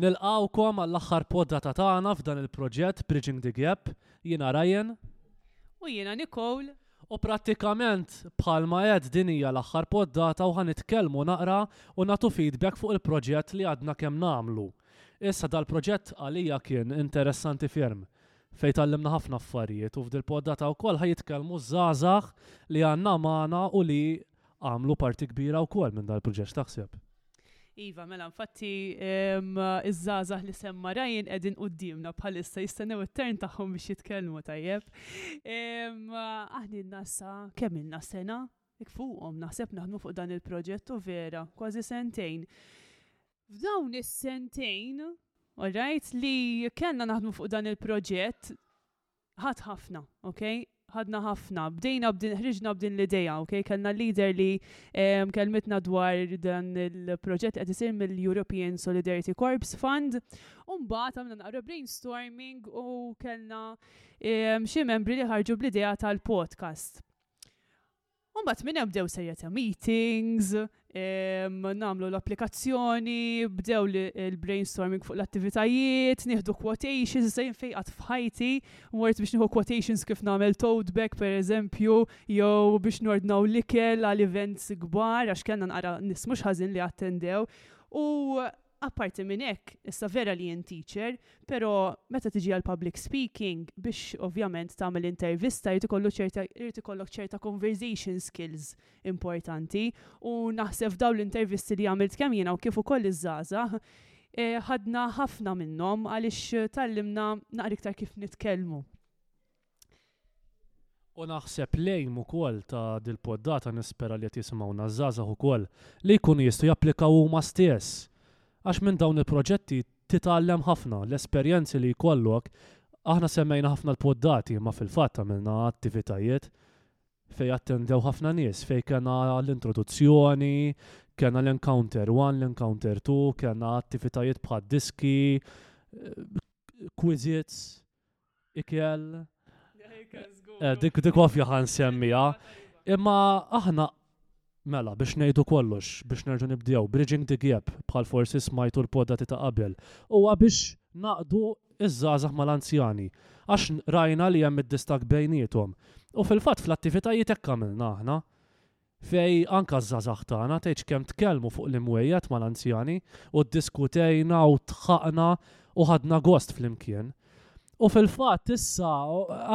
Nilqgħukom għall-aħħar poddata tagħna f'dan il-proġett Bridging the Gap. Jiena Ryan. U jiena Nicole. U prattikament, bħalma għedt din hija l-aħħar poddata u ħa nitkellmu naqra u nagħtu feedback fuq il-proġett li għadna kemm nagħmlu. Issa dal-proġett għalija kien interessanti ferm, fejn tgħallimna ħafna affarijiet u f'dil-poddata wkoll ħa jitkellmu ż-żgħażagħ li għandna magħna u li għamlu parti kbira wkoll minn dan il-proġett, x'taħseb? Iva, mela, infatti, iż-żazah li semma rajin edin qoddimna bħalissa jistennew it-tern tagħhom biex jitkellmu tajjeb. Aħni n-nasa, kemm il sena, ikfuqom, naħseb naħdmu fuq dan il-proġett u vera, kważi sentejn. F'dawn is-sentejn, rajt li kellna naħdmu fuq dan il-proġett, ħadd ħafna, ok? ħadna ħafna, bdejna b'din, ħriġna b'din l-ideja, ok? Kellna leader li ehm, kelmitna dwar dan il-proġett qed isir mill-European Solidarity Corps Fund, u mbagħad għamna naqra brainstorming u kellna ehm, xi membri li ħarġu bl-ideja tal-podcast. U mbagħad minn hemm bdew serje ta' meetings, nagħmlu l-applikazzjoni, bdew il-brainstorming fuq l-attivitajiet, nieħdu quotations, se jien fejn qatt f'ħajti mort biex nieħu quotations kif nagħmel tote bag pereżempju, jew biex nordnaw l-ikel għal events kbar għax kellna nqara nies mhux ħażin li attendew. U Apparti minn hekk, issa vera li int teacher, però meta tiġi għal public speaking biex ovvjament tagħmel intervista jrid ikollu ċerta jrid ikollok ċerta conversation skills importanti u naħseb f'dawn l-intervisti li għamilt kemm jiena u kif ukoll iż-żgħażagħ eh, ħadna ħafna minnhom għaliex tallimna naqra iktar kif nitkellmu. U naħseb l-aim ukoll ta' dil-poddata nispera li qed jisimgħuna ż-żgħażagħ ukoll li jkunu jistgħu japplikaw huma stess. Għax minn dawn il-proġetti titgħallem ħafna, l-esperjenzi li jkollok, aħna semmejna ħafna l-poddati imma fil-fatt għamilna attivitajiet fejn attendew ħafna nies, fejn kellna l-introduzzjoni, kellna l-encounter one, l-encounter two, kellna attivitajiet bħad-diski, quizzes, ikel, eh, dik dik ovvja ħan semmija, imma aħna Mela, biex nejdu kollox, biex nerġu nibdew, Bridging the Gap, bħal forsi smajtu l-podati ta' qabel, huwa biex naqdu iż-żazax mal-anzjani, għax rajna li hemm id-distak bejnietom. U fil-fatt fl-attivitajiet hekk għamilna aħna. fej anka ż-żgħażagħ tagħna tgħid x'kemm tkellmu fuq l-imwejjed mal-anzjani u ddiskutejna u dħaqna u ħadna gost flimkien. U fil-fatt issa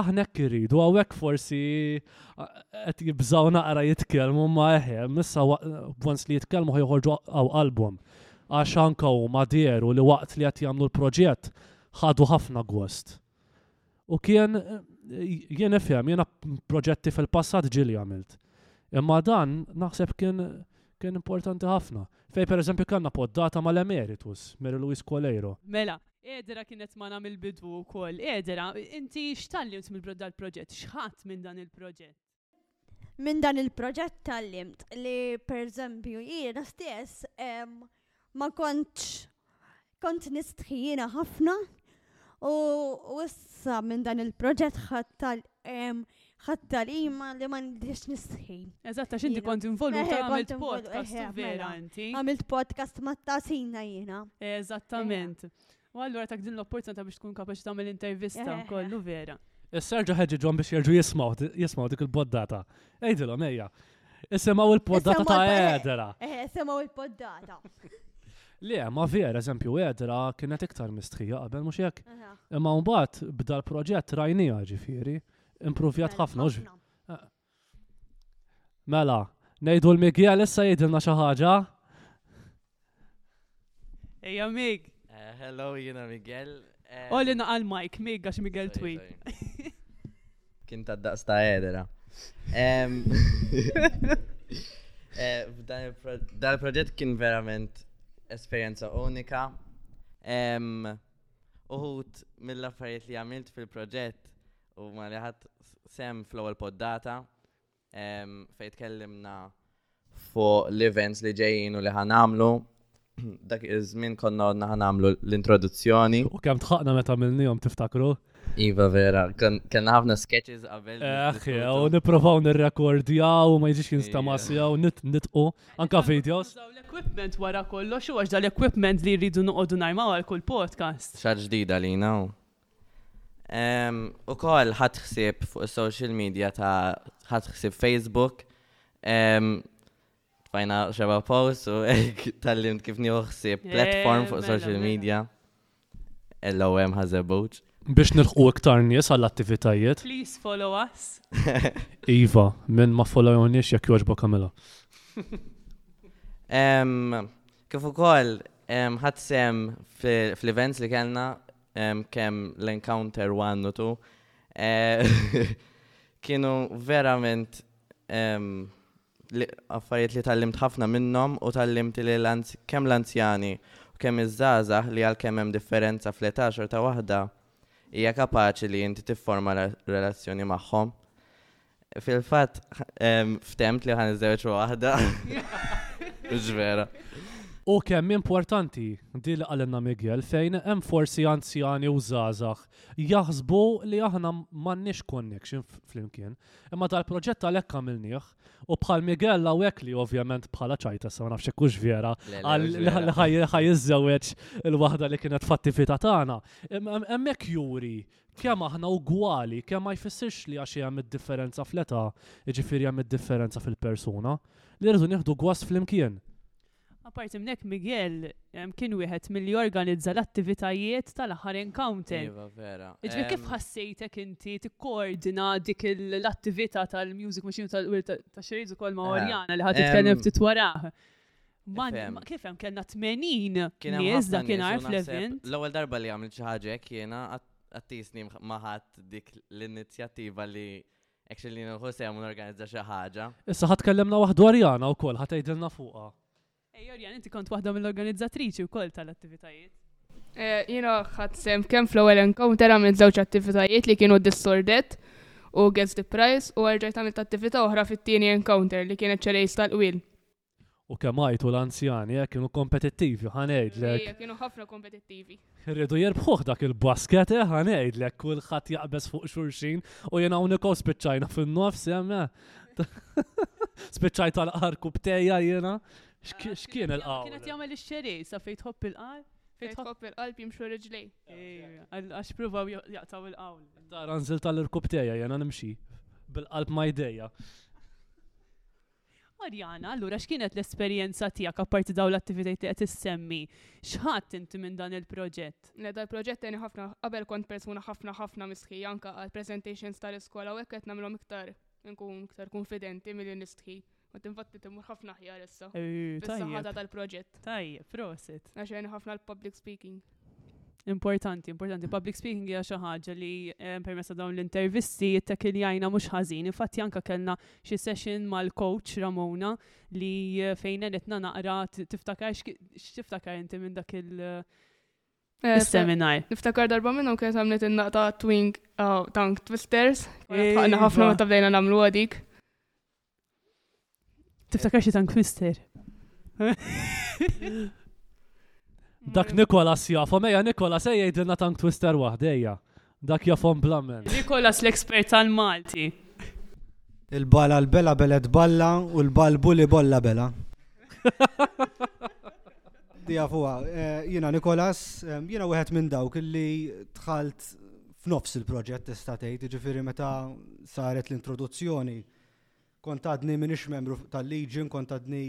aħna hekk irridu, hawnhekk forsi qed jibżgħu naqra jitkellmu ma eħem, issa once li jitkellmu ħajħorġu għaw qalbhom. Għax anka huma dieru li waqt li qed jagħmlu l-proġett ħadu ħafna gost. U kien, jien ifhem, jiena proġetti fil-passat ġili għamilt. Imma dan naħseb kien kien importanti ħafna. Fej per eżempju kellna poddata mal-emeritus, Mary Louise Coleiro. Mela, Edera kienet mana mill-bidu wkoll. Edera, inti x'tallimt mill-dal-proġett? X'ħadt minn dan il-proġett? Minn dan il-proġett tal-limt li per eżempju jiena stess ma kontx kont nistħijina ħafna u issa minn dan il-proġett ħattal ħatta li ma li ma nidrix nistħi. Eżatta, xinti kont involuta eh, għamilt podcast, eh, vera mela. inti. Għamilt podcast ma tasina jina. Eżattament. U allura tak din l-opportunità biex tkun kapaċi tagħmel intervista kollu vera. Issa rġa' ħeġġiġhom biex jerġu jismaw, jismaw dik il-boddata. Ejdilhom ejja. Isemaw il-poddata ta' Edra. Eh, isemaw il-poddata. Le, ma vera, eżempju, Edra kienet iktar mistħija qabel mhux hekk. Imma mbagħad bda l-proġett rajnija ġifieri, improvjat ħafna. Eh, Mela, ngħidu l-Miguel issa jgħidilna xi ħaġa. Ejja Mig. Eh, hello, jiena Miguel. Olli naqal Mike, Mig għax Miguel Twi. Kien ta' daqs ta' edera. Eh, dan il-proġett kien verament esperjenza unika. Uħut mill-affarijiet li għamilt fil-proġett u ma li ħadd sem fl-ewwel poddata fejn tkellimna fuq l-events li ġejjin u li ħanamlu. Dak iż-żmien konna għodna ħanamlu l-introduzzjoni. U kemm tħaqna meta milnihom tiftakru? Iva vera, kellna ħafna sketches qabel. Eħ, eh, u nipprovaw nirrekordjaw u ma jiġix jinstamasjaw, nitqu, anka videos. L-equipment wara kollox u għax dal-equipment li jridu noqogħdu najmaw għal kull podcast. Xar ġdida li jnaw. Ukoll ħadd ħsieb fuq is-social media ta' ħadd ħsieb Facebook fajna xeba post u tal-lim kif nieħu ħsieb platform fuq social media. L-OM ħażebuċ. Biex nilħu iktar nies għall-attivitajiet. Please follow us. iva, minn ma follow nies jekk joġba kamela. Kif ukoll ħadd sem fl-events li kellna kemm l-encounter one u two, kienu verament affarijiet li tallimt ħafna minnhom u tallimt li kemm l-anzjani u kemm iż-żgħażagħ li għalkemm hemm differenza fl-età xorta waħda hija kapaċi li inti tifforma relazzjoni magħhom. Fil-fatt, ftemt li ħan iżżewġ waħda. Mhux vera. U kemm importanti di li qalilna Miguel fejn hemm forsi anzjani u żgħażagħ jaħsbu li aħna m'għandniex connection flimkien. Imma dal-proġett għalhekk għamilnieh u bħal Miguel hawnhekk li ovvjament bħala ċajta sa ma nafx hekk vera li ħaj iżżewweġ il-waħda li kienet fattività tagħna. Hemmhekk juri Kemm aħna ugwali, kemm ma jfissirx li għax hemm id-differenza fl-età, jiġifieri hemm id-differenza fil-persuna, li rridu nieħdu gost flimkien. Apparti minn hekk Miguel kien wieħed milli organizza l-attivitajiet tal-aħħar encounter. Iva, vera. Iġbi kif ħassejtek inti tikkoordina dik l-attività tal-Music Machine ta' xeriz ukoll ma' Orjana li ħadd titkellem ftit warah. Man, Fem. ma- kif hemm kellna 80 Kien hemm nies ħafna dakinhar nies u naħseb fl-event. L-ewwel darba li għamilt xi ħaġa hekk jiena għat- għattisni mħ- ma ħadd dik l-inizjattiva li actually li nħu sehem u norganizza xi ħaġa. Issa ħadd kellemna waħd dwar Jana wkoll ħadd tgħidilna fuqha. Ej, Jorjan, inti kont waħda mill-organizzatriċi wkoll tal-attivitajiet. Eh, Jina ħadd sem kemm fl-ewwel encounter għamilt żewġ attivitajiet li kienu Distorted u Guess the Prize u għarġajt għamilt attività oħra fit-tieni encounter li kienet ċerejs tal-qwil. U kemm għajtu l-anzjani, jekk kienu kompetittivi, ħanejdlek. Jekk kienu ħafna kompetittivi. Rridu jerbħuħ dak il-basket, eh, ħanejdlek, kulħadd jaqbeż fuq xurxin u jena uniko spiċċajna fin-nofs, jemma. Eh, Spiċċaj tal-qar kubteja jena. X'kien il-qar? Kienet jagħmel ix-xeri, sa fejn tħobb il-qar? Fejn tħobb il-qalb jimxu riġlej. Għax provaw jaqtaw il-qawl. Tara nżil tal-irkubteja jena nimxi bil-qalb ma jdejja. Marjana, allura x'kienet l-esperjenza tiegħek apparti dawn l-attivitajiet li qed issemmi? X'ħadt inti minn dan il-proġett? Le dal-proġett għeni ħafna, qabel kont persuna ħafna ħafna mistħija anke għal presentations tal-iskola u hekk qed nagħmilhom iktar inkun iktar kunfidenti milli nistħi. Kont infatti timur ħafna ħjar issa. Issa ħadha tal-proġett. Tajjeb, prosit. Għax għeni ħafna l-public speaking. Importanti, importanti. Public speaking hija xi ħaġa li eh, permessa dawn l-intervisti jittekiljajna mhux ħażin. Infatti anka kellna xi session mal-coach Ramona li eh, fejn qedna naqra tiftakar x'tiftakar inti minn dak il- eh, Is-seminar. Niftakar darba minnhom kienet għamlet in-naqta twing oh, tank twisters. Ħafna ma tabdejna nagħmlu għadik. Tiftakar xi tank mister. Dak Nikolas jafhom, ejja Nikolas ejja jgħidilna tank twister waħda ejja. Dak jafhom blamen. Nikolas l-ekspert tal-Malti. Il-bala l-bela belet balla u l-balbu li bolla bela. Dija fuqa, eh, jina Nikolas, eh, jina wieħed minn dawk li tħalt f'nofs il-proġett tista' tgħid, jiġifieri meta saret l-introduzzjoni. Kont għadni minix membru tal-Legion, kont għadni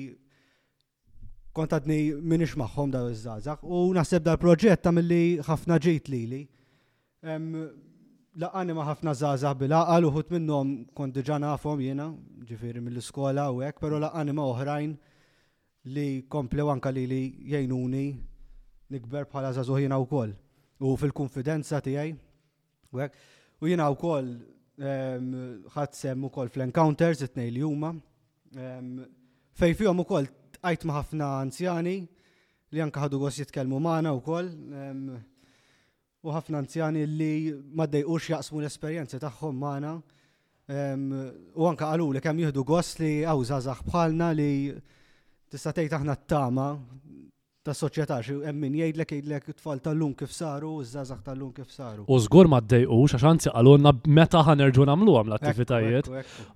kont għadni minix maħħom daw iż-żazax u naħseb dal-proġett ta' mill-li ħafna ġejt li li. Laqani ma ħafna zazax bil-aqal uħut minnom kont diġa nafhom jiena, ġifiri mill-iskola u hekk, però laqani ma oħrajn li komplew anka li li jgħinuni nikber bħala zazuħina wkoll u fil-konfidenza tiegħi. U jina u koll ehm, ħadd sem u koll fl-encounters it-nej li huma. Ehm, fej fihom u koll tqajt ma' ħafna anzjani li anka ħadu għos jitkellmu magħna u koll. Ehm, u ħafna anzjani li ma dejqux jaqsmu l-esperjenzi tagħhom magħna. U anka qalu li kemm jieħdu gost li għaw żazax bħalna li tista' tgħid aħna t-tama ta' soċjetà xi hemm min jgħidlek jgħidlek it-tfal tal-lum kif saru, iż-żgħażagħ tal-lum kif saru. U żgur ma ddejqux għax anzi qalulna meta ħa nerġgħu nagħmluhom l-attivitajiet.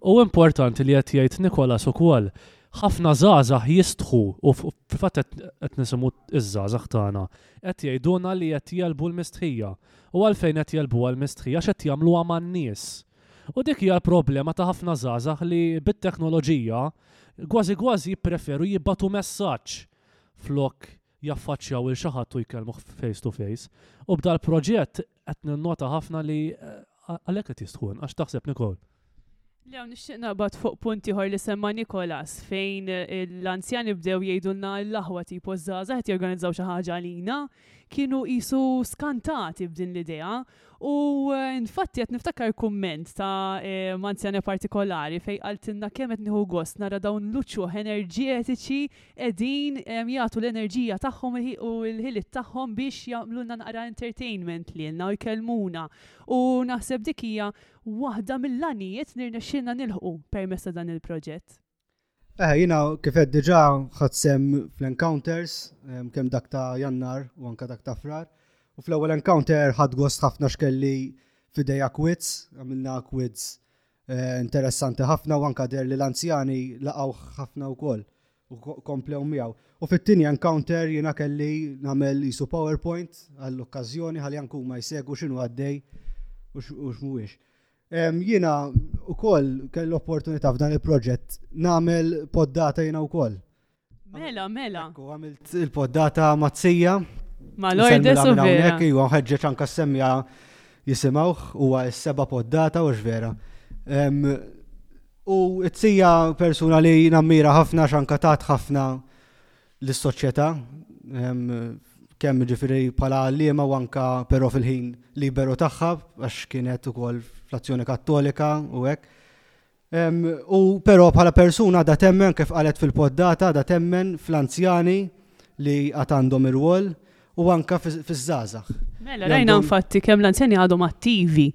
U importanti li qed jgħid Nicholas ukoll ħafna żgħażagħ jistħu u fil-fatt qed nisimgħu iż-żgħażagħ tagħna qed jgħidulna li qed jelbu l-mistħija. U għalfejn qed jelbuha l-mistħija għax qed jagħmluha man-nies. U dik hija l-problema ta' ħafna żgħażagħ li bit-teknoloġija kważi kważi jippreferu jibatu messaġġ flok jaffaċċjaw lil xi ħadd u jkellmuh face to face. U b'dal-proġett qed ninnota ħafna li għalhekk qed jistħun, għax taħseb Nikol. Lew nixtieq naqbad fuq punt ieħor li semma Nikolas fejn eh, l-anzjani bdew jgħidulna l-aħwa tipo żgħażagħ qed jorganizzaw xi ħaġa għalina, kienu qisu skantati b'din l-idea U infatti qed niftakar kumment ta' manzjana partikolari fejn qaltilna kemm qed nieħu gost nara dawn l-uċuħ enerġetiċi qegħdin jagħtu l-enerġija tagħhom u l-ħiliet tagħhom biex jagħmlulna naqra entertainment lilna u jkellmuna. U naħseb dik hija waħda mill-għanijiet li rnexxielna nilħqu permezz ta' dan il-proġett. Eh, jina kif qed diġà ħadd sem fl-encounters, kemm dak ta' Jannar u anka dak ta' Frar. U fl-ewwel encounter ħadd gost ħafna xkelli f'idejja quiz, għamilna quiz eh, interessanti ħafna u anka der li l-anzjani laqgħu ħafna wkoll u komplew miegħu. U fit-tieni encounter jiena kelli nagħmel isu PowerPoint għall-okkażjoni ħalli ankuma jsegu x'inhu għaddej u x'mhuwiex. Jiena wkoll kellu opportunità f'dan il-proġett nagħmel poddata jiena wkoll. Mela, mela. Ekku, għamilt il-poddata mazzija. Ma l-ordes u vera. Ekku, għanħedġeċ anka s-semmija jisimawħ u s-seba poddata u vera. U t-sija persuna li nammira ħafna xanka tat ħafna lis-soċjetà kemm jiġifieri bħala għalliema u anke però fil-ħin liberu tagħha għax kienet ukoll fl-Azzjoni Kattolika u hekk. U però bħala persuna da temmen kif qalet fil-poddata da temmen fl-anzjani li għad għandhom ir-rwol u anke fiż-żgħażagħ. Mela rajna infatti kemm l-anzjani għadhom attivi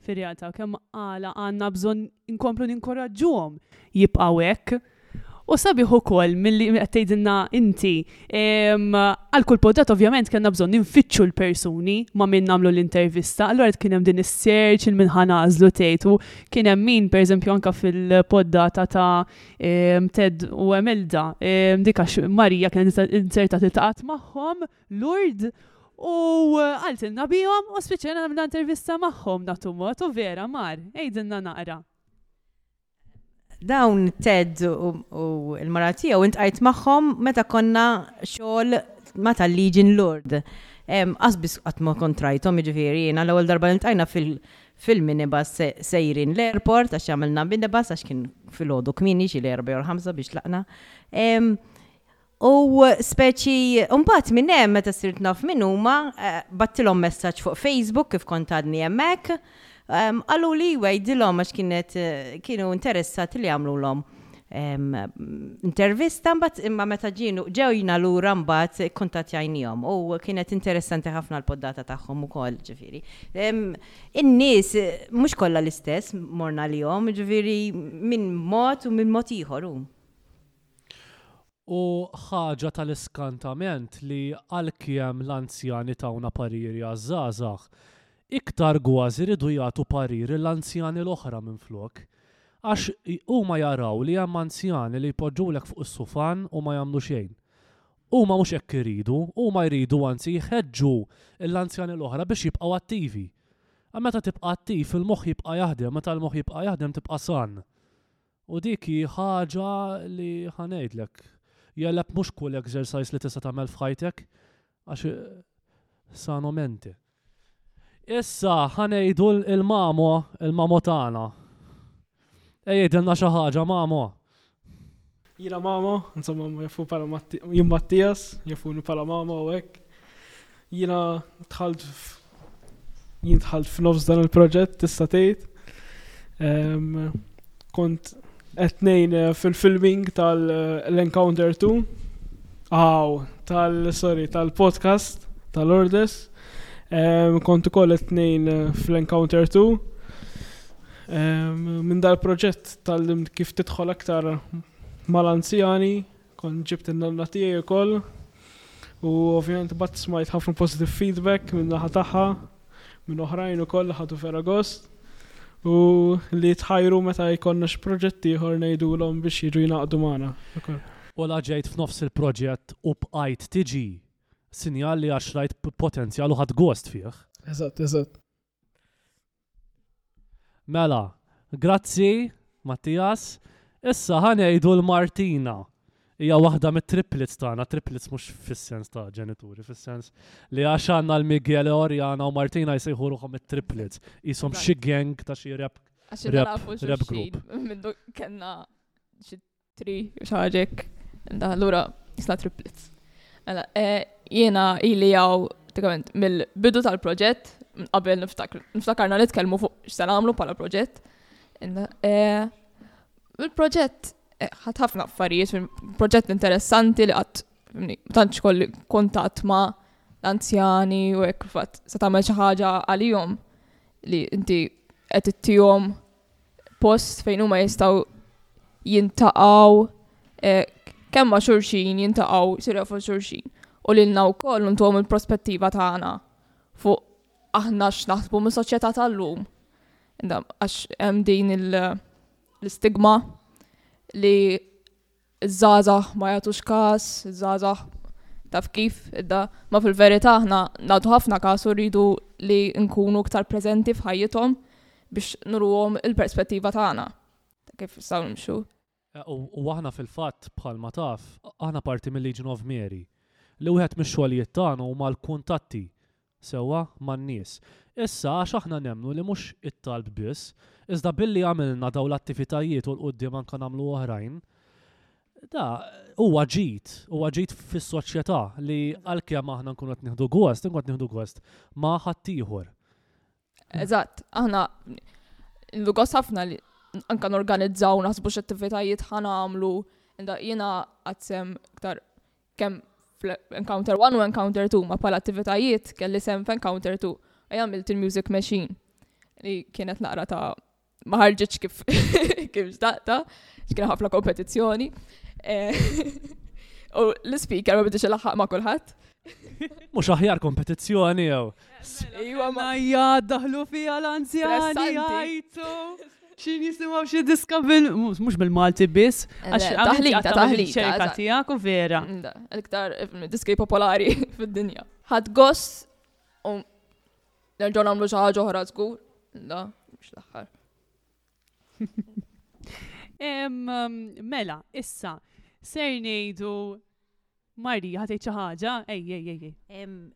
fir-realtà kemm għala għandna bżonn inkomplu ninkoraġġuhom jibqgħu hekk. U sabiħ ukoll milli qed tgħidilna inti għal kull poddata ovvjament kellna bżonn ninfittxu l-persuni ma' min nagħmlu l-intervista, allura qed kien hemm din is-search il min ħanażlu tgħid u kien hemm min pereżempju anke fil-poddata ta' Ted u Emelda dik għax Marija kienet inzerta tiltaqgħet magħhom Lurd u qaltilna bihom u spiċċajna nagħmlu intervista magħhom nagħtu mod u vera mar, għidilna naqra. Dawn Ted u l-mara tiegħu intqajt magħhom meta konna xogħol ma tal-liġi l-lord. Qasbis qatt ma kontrajthom jiġifieri jiena l-ewwel darba li ltqajna fil-minibus sejrin l-airport għax għamilna minibus għax kien filgħodu kmieni xi l-erbgħa jew l-ħamsa biex tlaqna. U speċi mbagħad minn hemm meta sirt naf min huma, bagħtilhom messaġġ fuq Facebook kif kont għadni hemmhekk. Qaluli jgħidilhom għax kienet kienu interessati li jagħmlulhom intervista mbagħad imma meta ġienu ġejna lura mbagħad ikkuntattjajniehom u kienet interessanti ħafna l-poddata tagħhom ukoll ġifieri. In-nies mhux kollha l-istess morna għalihom, jiġifieri min b'mod u min mod ieħor hu. Hu ħaġa tal-iskantament li għalkemm l-anzjani tawna pariri għaż-żgħażagħ, iktar gważ iridu jagħtu pariri l-anzjani l-oħra minflok. Għax huma jaraw li hemm anzjani li jpoġġulek fuq is-sufan u ma jagħmlu xejn. Huma mhux hekk iridu, huma jridu anzi jħeġġu l-anzjani l-oħra biex jibqgħu attivi. Meta tibqa' attiv il-moħħ jibqa' jaħdem, meta l-moħħ jibqa' jaħdem tibqa' san. U dik hi ħaġa li ħa ngħidlek, jgħallab mhux kull exercise li tista' tagħmel f'ħajtek għax sano mente. Issa ħa ngħidu l-mamo, il-mamo tagħna. Ej jgħidilna xi ħaġa mamo. Jina mamo, insomma jafu pala jum Mattias, jafuni pala mamo u hekk. Jiena dħalt jien dħalt f'nofs dan il-proġett tista' tgħid. Kont qed ngħin eh, fil-filming tal-Encounter 2 aw tal-sorry tal-podcast tal-Ordes. Kont ukoll qed ngħin eh, fl-Encounter 2. Minn dal-proġett tal kif tidħol aktar mal-anzjani Kont ġibt in-nonna tiegħi wkoll u ovvjament imbagħad smajt ħafna positive feedback min-naħa tagħha, minn oħrajn ukoll li ħadu vera gost u li jitħajru meta jkollna xi proġett ieħor ngħidulhom biex jiġu jingħaqdu magħna wkoll. U la ġejt f'nofs il-proġett u bqajt tiġi, sinjal li għax rajt potenzjal u ħadt gost fih. Eżatt, eżatt. Mela, grazzi, Mattias. Issa ħanejdu l-Martina. Hija waħda mit-triplets tagħna, triplets mhux fis-sens ta' ġenituri, fis-sens li għax għandna l-Miguel Orjana u Martina jsejħu ruħhom it-triplets. Isom xi gang ta' xi rep. Għax rep group. Mindu kellna xi Tri, xi ħaġa hekk. Da, allura jisna triplets. Mela, eh, jiena ili għaw tikament mill-bidu tal-proġett, minn qabel niftakr- niftakarna nitkellmu fuq x'se nagħmlu bħala proġett. Inna, eh, Il-proġett eh, ħadd ħafna affarijiet, fil- proġett interessanti li qatt fimni, ma tantx kolli kuntatt ma' l-anzjani u hekk fatt se tagħmel xi ħaġa għalihom li inti qed ittihom post fejn huma jistgħu jintaqgħu eh, kemm ma' xulxin jintaqgħu sirja fuq xulxin. U lilna wkoll ntuhom il-prospettiva tagħna fuq aħna x'naħsbu mis-soċjetà tal-lum. Għax hemm din l-istigma li Iż-żgħażagħ ma jagħtux każ, iż-żgħażagħ taf kif, idda, ma fil-verità aħna nagħtu ħafna każ u rridu li nkunu iktar preżenti f'ħajjithom biex nuruhom il-perspettiva tagħna ta' kif nistgħu nimxu. U aħna fil-fatt bħalma taf, aħna parti mil-Legion of Mary, li wieħed mix-xogħlijiet tagħna huma l-kuntatti sewwa man-nies. Issa, għax aħna nemmnu li mhux it-talb biss, iżda billi għamilna dawn l-attivitajiet u 'l quddiem anke nagħmlu oħrajn, da, huwa ġid, huwa ġid fis-soċjetà li għalkemm aħna nkunu qed nieħdu gost, inkun qed nieħdu gost ma' ħaddieħor. Eżatt, aħna l-lugos ħafna li anka norganizzaw naħsbu x'attivitajiet ħana għamlu, inda jiena għadsem ktar kemm encounter 1 u encounter 2, ma pala attivitajiet kelli sem f'encounter 2, għamilt il-music machine li kienet naqra ta' ma ħarġitx kif kif xtaqta, x'kien ħafna kompetizzjoni. Eh, u l-speaker ma bidix il-ħaq ma' kulħadd. Mux aħjar kompetizzjoni jew. Iwa ma jaddaħlu fija l-anzjani jajtu. Xin jisimaw xie diska bil, mux bil-Malti bis, għax taħlita, taħlita. ċerka tijak u vera. L-iktar diski popolari fil-dinja. Ħad goss Nerġgħu nagħmlu xi ħaġa oħra żgur. Da, mhux l-aħħar. Mela, issa, ser ngħidu Marija ħatejt xi ħaġa, ej, ej, ej.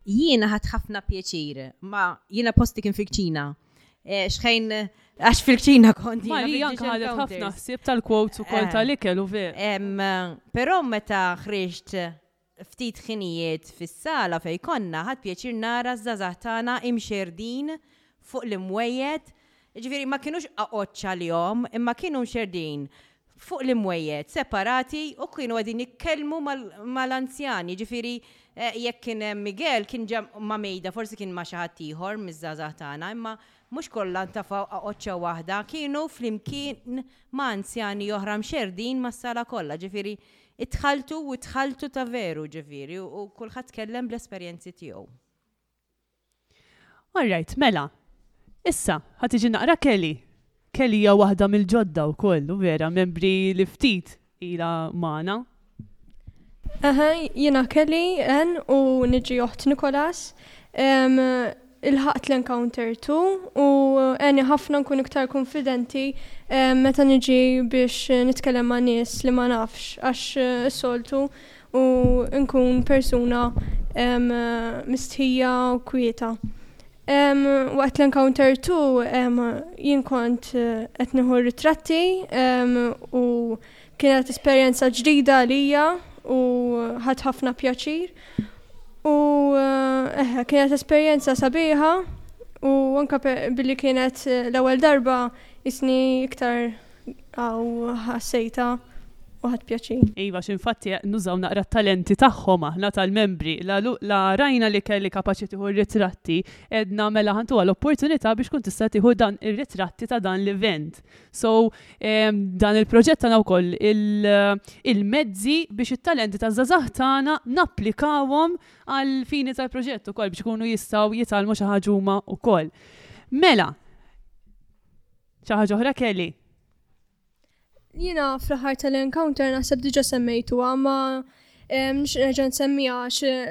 Jiena ħadd ħafna pjaċir, ma jiena posti kien fil-kċina. Eh, xħejn għax fil-kċina kondi. Marija ħadet ħafna ħsieb tal-quotes ukoll eh. tal-ikel u ver. Però meta ħriġt Ftit ħinijiet fis-sala fejn konna, ħadt pjaċir nara ż-żgħażagħ tagħna imxerrdin fuq l-imwejjed, jiġifieri ma kinux aqgħodx għalihom, imma kienu mxerrdin fuq l-imwejjed, separati u kienu qegħdin jitkellmu mal-anzjani, jiġifieri jekk kien hemm Miguel kien ġa ma' Mejda, forsi kien ma' xi ħadd ieħor miż-żgħażagħ tagħna, imma mhux kollha ntafgħu aqgħodxa waħda, kienu flimkien ma' anzjani oħra mxerrdin mas-sala kollha, jiġifieri Idħaltu u dħaltu ta' veru ġifieri u kulħadd tkellem bl-esperjenzi tiegħu. All right, mela. Issa, ħa tiġi naqra Kelly. Kelly hija waħda mill-ġodda wkoll, u vera membri li ftit ila magħna. Aha, jiena Kelly, en, u niġi oħt Nikolas. Ilħaqt l-Encounter tu u għeni ħafna nkun iktar kunfidenti meta niġi biex nitkellem ma' nies li ma nafx għax is-soltu u nkun persuna mistħija u kwieta. Waqt l-Encounter tu jien kont qed nieħu ritratti u Kienet esperjenza ġdida għalija u ħadd ħafna pjaċir. U eh, kienet esperjenza sabiħa u anka billi kienet eh, l-ewwel darba isni iktar għaw ħassejta u ħadd pjaċir. Iva, xinfatti nużaw naqra talenti tagħhom aħna tal-membri. La rajna li kelli kapaċi tieħu ritratti, edna mela ħantu għal opportunità biex kun tista' tieħu dan ir-ritratti ta' dan l-event. So, um, dan il-proġett tagħna wkoll il-mezzi il biex it-talenti ta' żazaħ tagħna napplikawhom għal fini tal-proġett ukoll biex ikunu jistgħu jitalmu xi ħaġa huma wkoll. Mela, xi ħaġa oħra kelli? Jiena fl-aħħar tal-encounter naħseb diġà semmejtu ma nxreġan semmija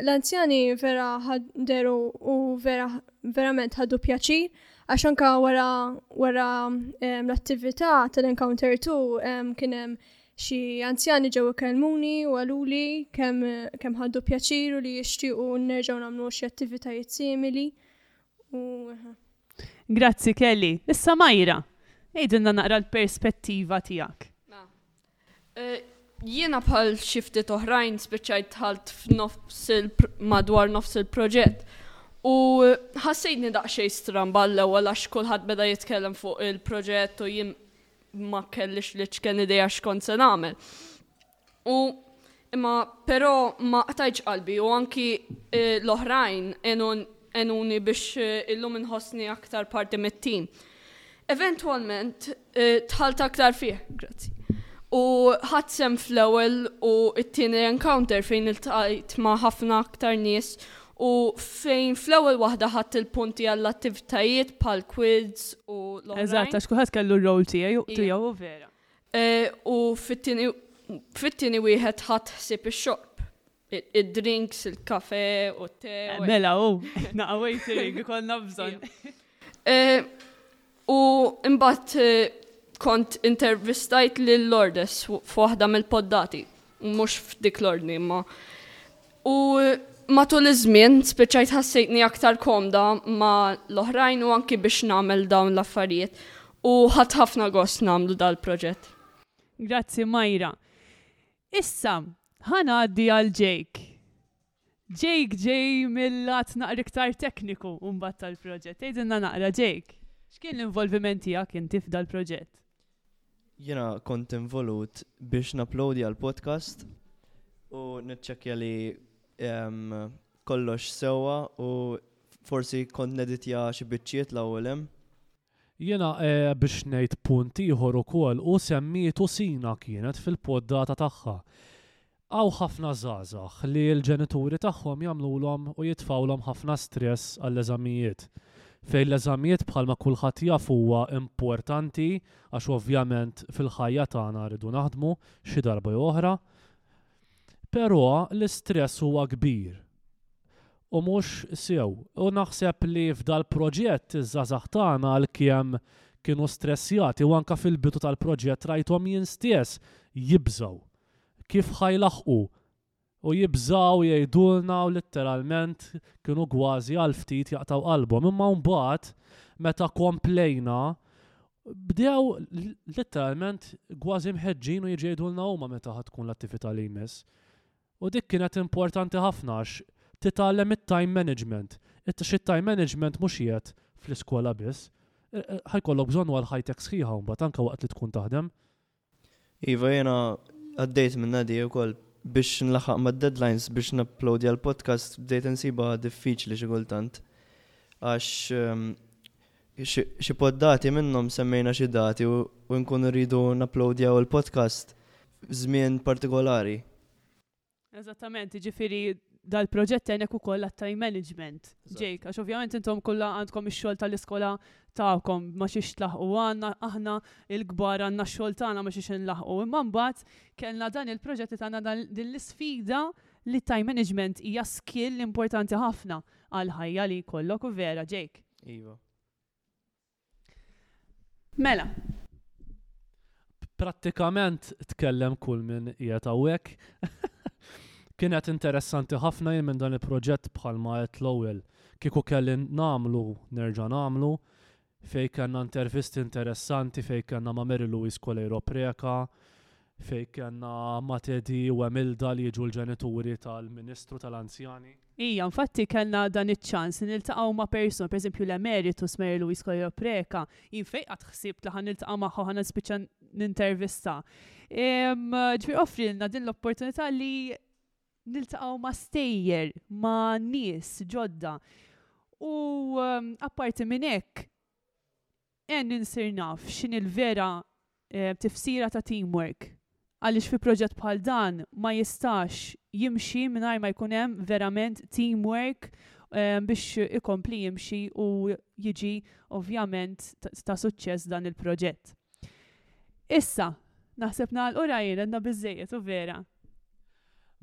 l-anzjani vera ħadderu u vera verament ħadu pjaċir Għax anka wara wara l-attività tal-Encounter 2 kien hemm xi anzjani ġew ikellmuni u għaluli kemm kemm ħaddu pjaċir u li jixtiequ nerġgħu nagħmlu xi attivitajiet simili. U Grazzi Kelly. Issa Majra, għidilna naqra l-perspettiva tiegħek. Jiena bħal xi ftit oħrajn spiċċajt dħalt f'nofs madwar nofs il-proġett u ħassejtni daqsxejn stramba l-ewwel għax kulħadd beda jitkellem fuq il-proġett u jien ma kellix l-iċken idea x'kont se nagħmel. U Imma però ma qtajtx qalbi u anki l-oħrajn għenuni biex illum inħossni aktar parti mit-tim. Eventwalment dħalt aktar fih, grazzi, u ħadt sehem fl-ewwel u t-tieni encounter fejn iltqajt ma' ħafna aktar nies u fejn fl-ewwel waħda ħadt il-punti għall-attivitajiet bħall-quiz u l-oħrajn. Eżatt, għax kulħadd kellu r-role tiegħu, vera. U fit-tieni wieħed ħadd ħsieb ix-xorb. Id-drinks, il-kafe u t-te. Mela, u, naqa' wejtering, ikollna bżonn. U imbagħad kont intervistajt lil Lourdes f'waħda mill-poddati. mhux f'dik l-ordni imma. U matul iż-żmien spiċċajt ħassejtni aktar komda ma' l-oħrajn u anki biex nagħmel dawn l-affarijiet u ħadt ħafna gost nagħmlu dal-proġett. Grazzi Myra. Issa, ħa ngħaddi għal Jake. Jake ġej mill-lat naqra iktar tekniku mbagħad tal-proġett. Tgħidilna naqra Jake. X'kien l-involviment tiegħek inti f'dal-proġett? Jiena kont involut biex napplodja l-podcast u niċċekkja li ehm, kollox sewwa u forsi kont neditja xi biċċiet l-ewwel hemm. Jiena eh, biex ngħid punt ieħor ukoll u semmietu Sina kienet fil-poddata tagħha. Hawn ħafna żgħażagħ li l-ġenituri tagħhom jagħmlulhom u jitfgħulhom ħafna stress għall-eżamijiet. Fejn l-eżamijiet bħalma kulħadd jaf huwa importanti għax ovvjament fil-ħajja tagħna rridu naħdmu xi darba jew oħra, però l-istress huwa kbir u mhux sew. U naħseb li f'dal-proġett iż-żgħażagħ tagħna għalkemm kienu stressjati u anke fil-bidu tal-proġett rajthom jien stess jibżgħu Kif ħa jlaħħqu? U jibżgħu jgħidulna u litteralment kienu kważi għal ftit jaqtgħu qalbhom. Imma mbagħad meta komplejna bdew litteralment kważi mħeġġin u jiġu jgħidulna huma meta ħa tkun l-attività li jmiss. U dik kienet importanti ħafna għax titgħallem it-time management. Xi time management mhux qiegħed fl-iskola biss. Ħajkollok bżonnu għal ħajtek sħiħa mbagħad anke waqt li tkun taħdem. Iva jiena għaddejt minnha di wkoll. Biex nlaħħaq mad-deadlines biex napplowdja l-podcast bdejt insibha diffiċli xi kultant. Għax xi poddati minnhom semmejna xi dati u nkunu rridu napplowdjaw il-podcast f'żmien partikolari. Eżattament, jiġifieri dal-proġett għenek u koll time management. Ġejk, għax ovvjament intom kollha għandkom ix-xogħol tal-iskola tagħkom ma xiex tlaħqu għandna aħna il-kbar għandna x-xogħol tagħna ma xiex inlaħqu. Imma mbagħad kellna dan il-proġett li tagħna din l-isfida li time management hija skill importanti ħafna għal ħajja li jkollok u vera ġejk. Iva. Mela. Prattikament tkellem kull min qiegħed hawnhekk. Kienet interessanti ħafna jien minn dan il-proġett bħalma qed l-ewwel kieku kelli nagħmlu nerġa' nagħmlu fej kellna intervisti interessanti fej kellna ma' Mary Louise Coleiro Preca, Fejn kellna ma' Teddy u Emilda li jiġu l-ġenituri tal-Ministru tal-Anzjani. Ija, infatti kellna dan iċ-ċans li niltaqgħu ma' persuna, pereżempju l-Emeritus Mary Louise Coelho Preca, jien fejn qatt ħsibt li ħa niltaqa' magħha u ħa nispiċċa nintervista. Ġifieri offrilna din l-opportunità li niltaqgħu ma' stejjer, ma' nies ġodda. U apparti minn hekk, Għenni nsir naf x'inhi l-vera tifsira ta' teamwork għaliex fi proġett bħal dan ma jistax jimxi mingħajr ma jkun hemm verament teamwork biex ikompli jimxi u jiġi ovvjament ta' suċċess dan il-proġett. Issa, naħseb nagħlqu Ryan għedna biżżejjed u vera.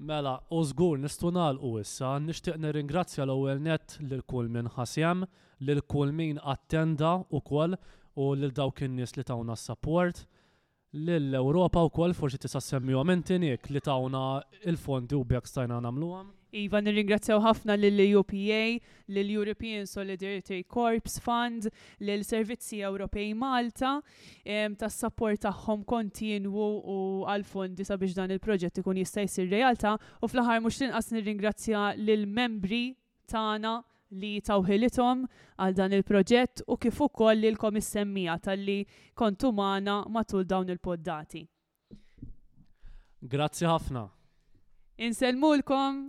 Mela, u żgur nistgħu nagħlqu issa. Nixtieq nirringrazzja l-ewwel nett lil kull min ħa sehem, lil kull min attenda wkoll u lil dawk in-nies li tawna s-sapport. Lill-Ewropa wkoll, forsi tista' ssemmihom inti Nick, li tawna l-fondi u b'hekk stajna nagħmluhom. Iva, nirringrazzjaw ħafna lill-EUPA, lill-European Solidarity Corps Fund, lill-Servizzi Ewropej Malta, tas-sapport tagħhom kontinwu u għall-fondi sabiex dan il-proġett ikun jista' jsir realtà u fl-aħħar mhux l-inqas nirringrazzja lill-membri tagħna li taw ħilithom għal dan il-proġett u kif ukoll lilkom is-semmiegħa talli kontu magħna matul dawn il-poddati. Grazzi ħafna. Insellmulkom!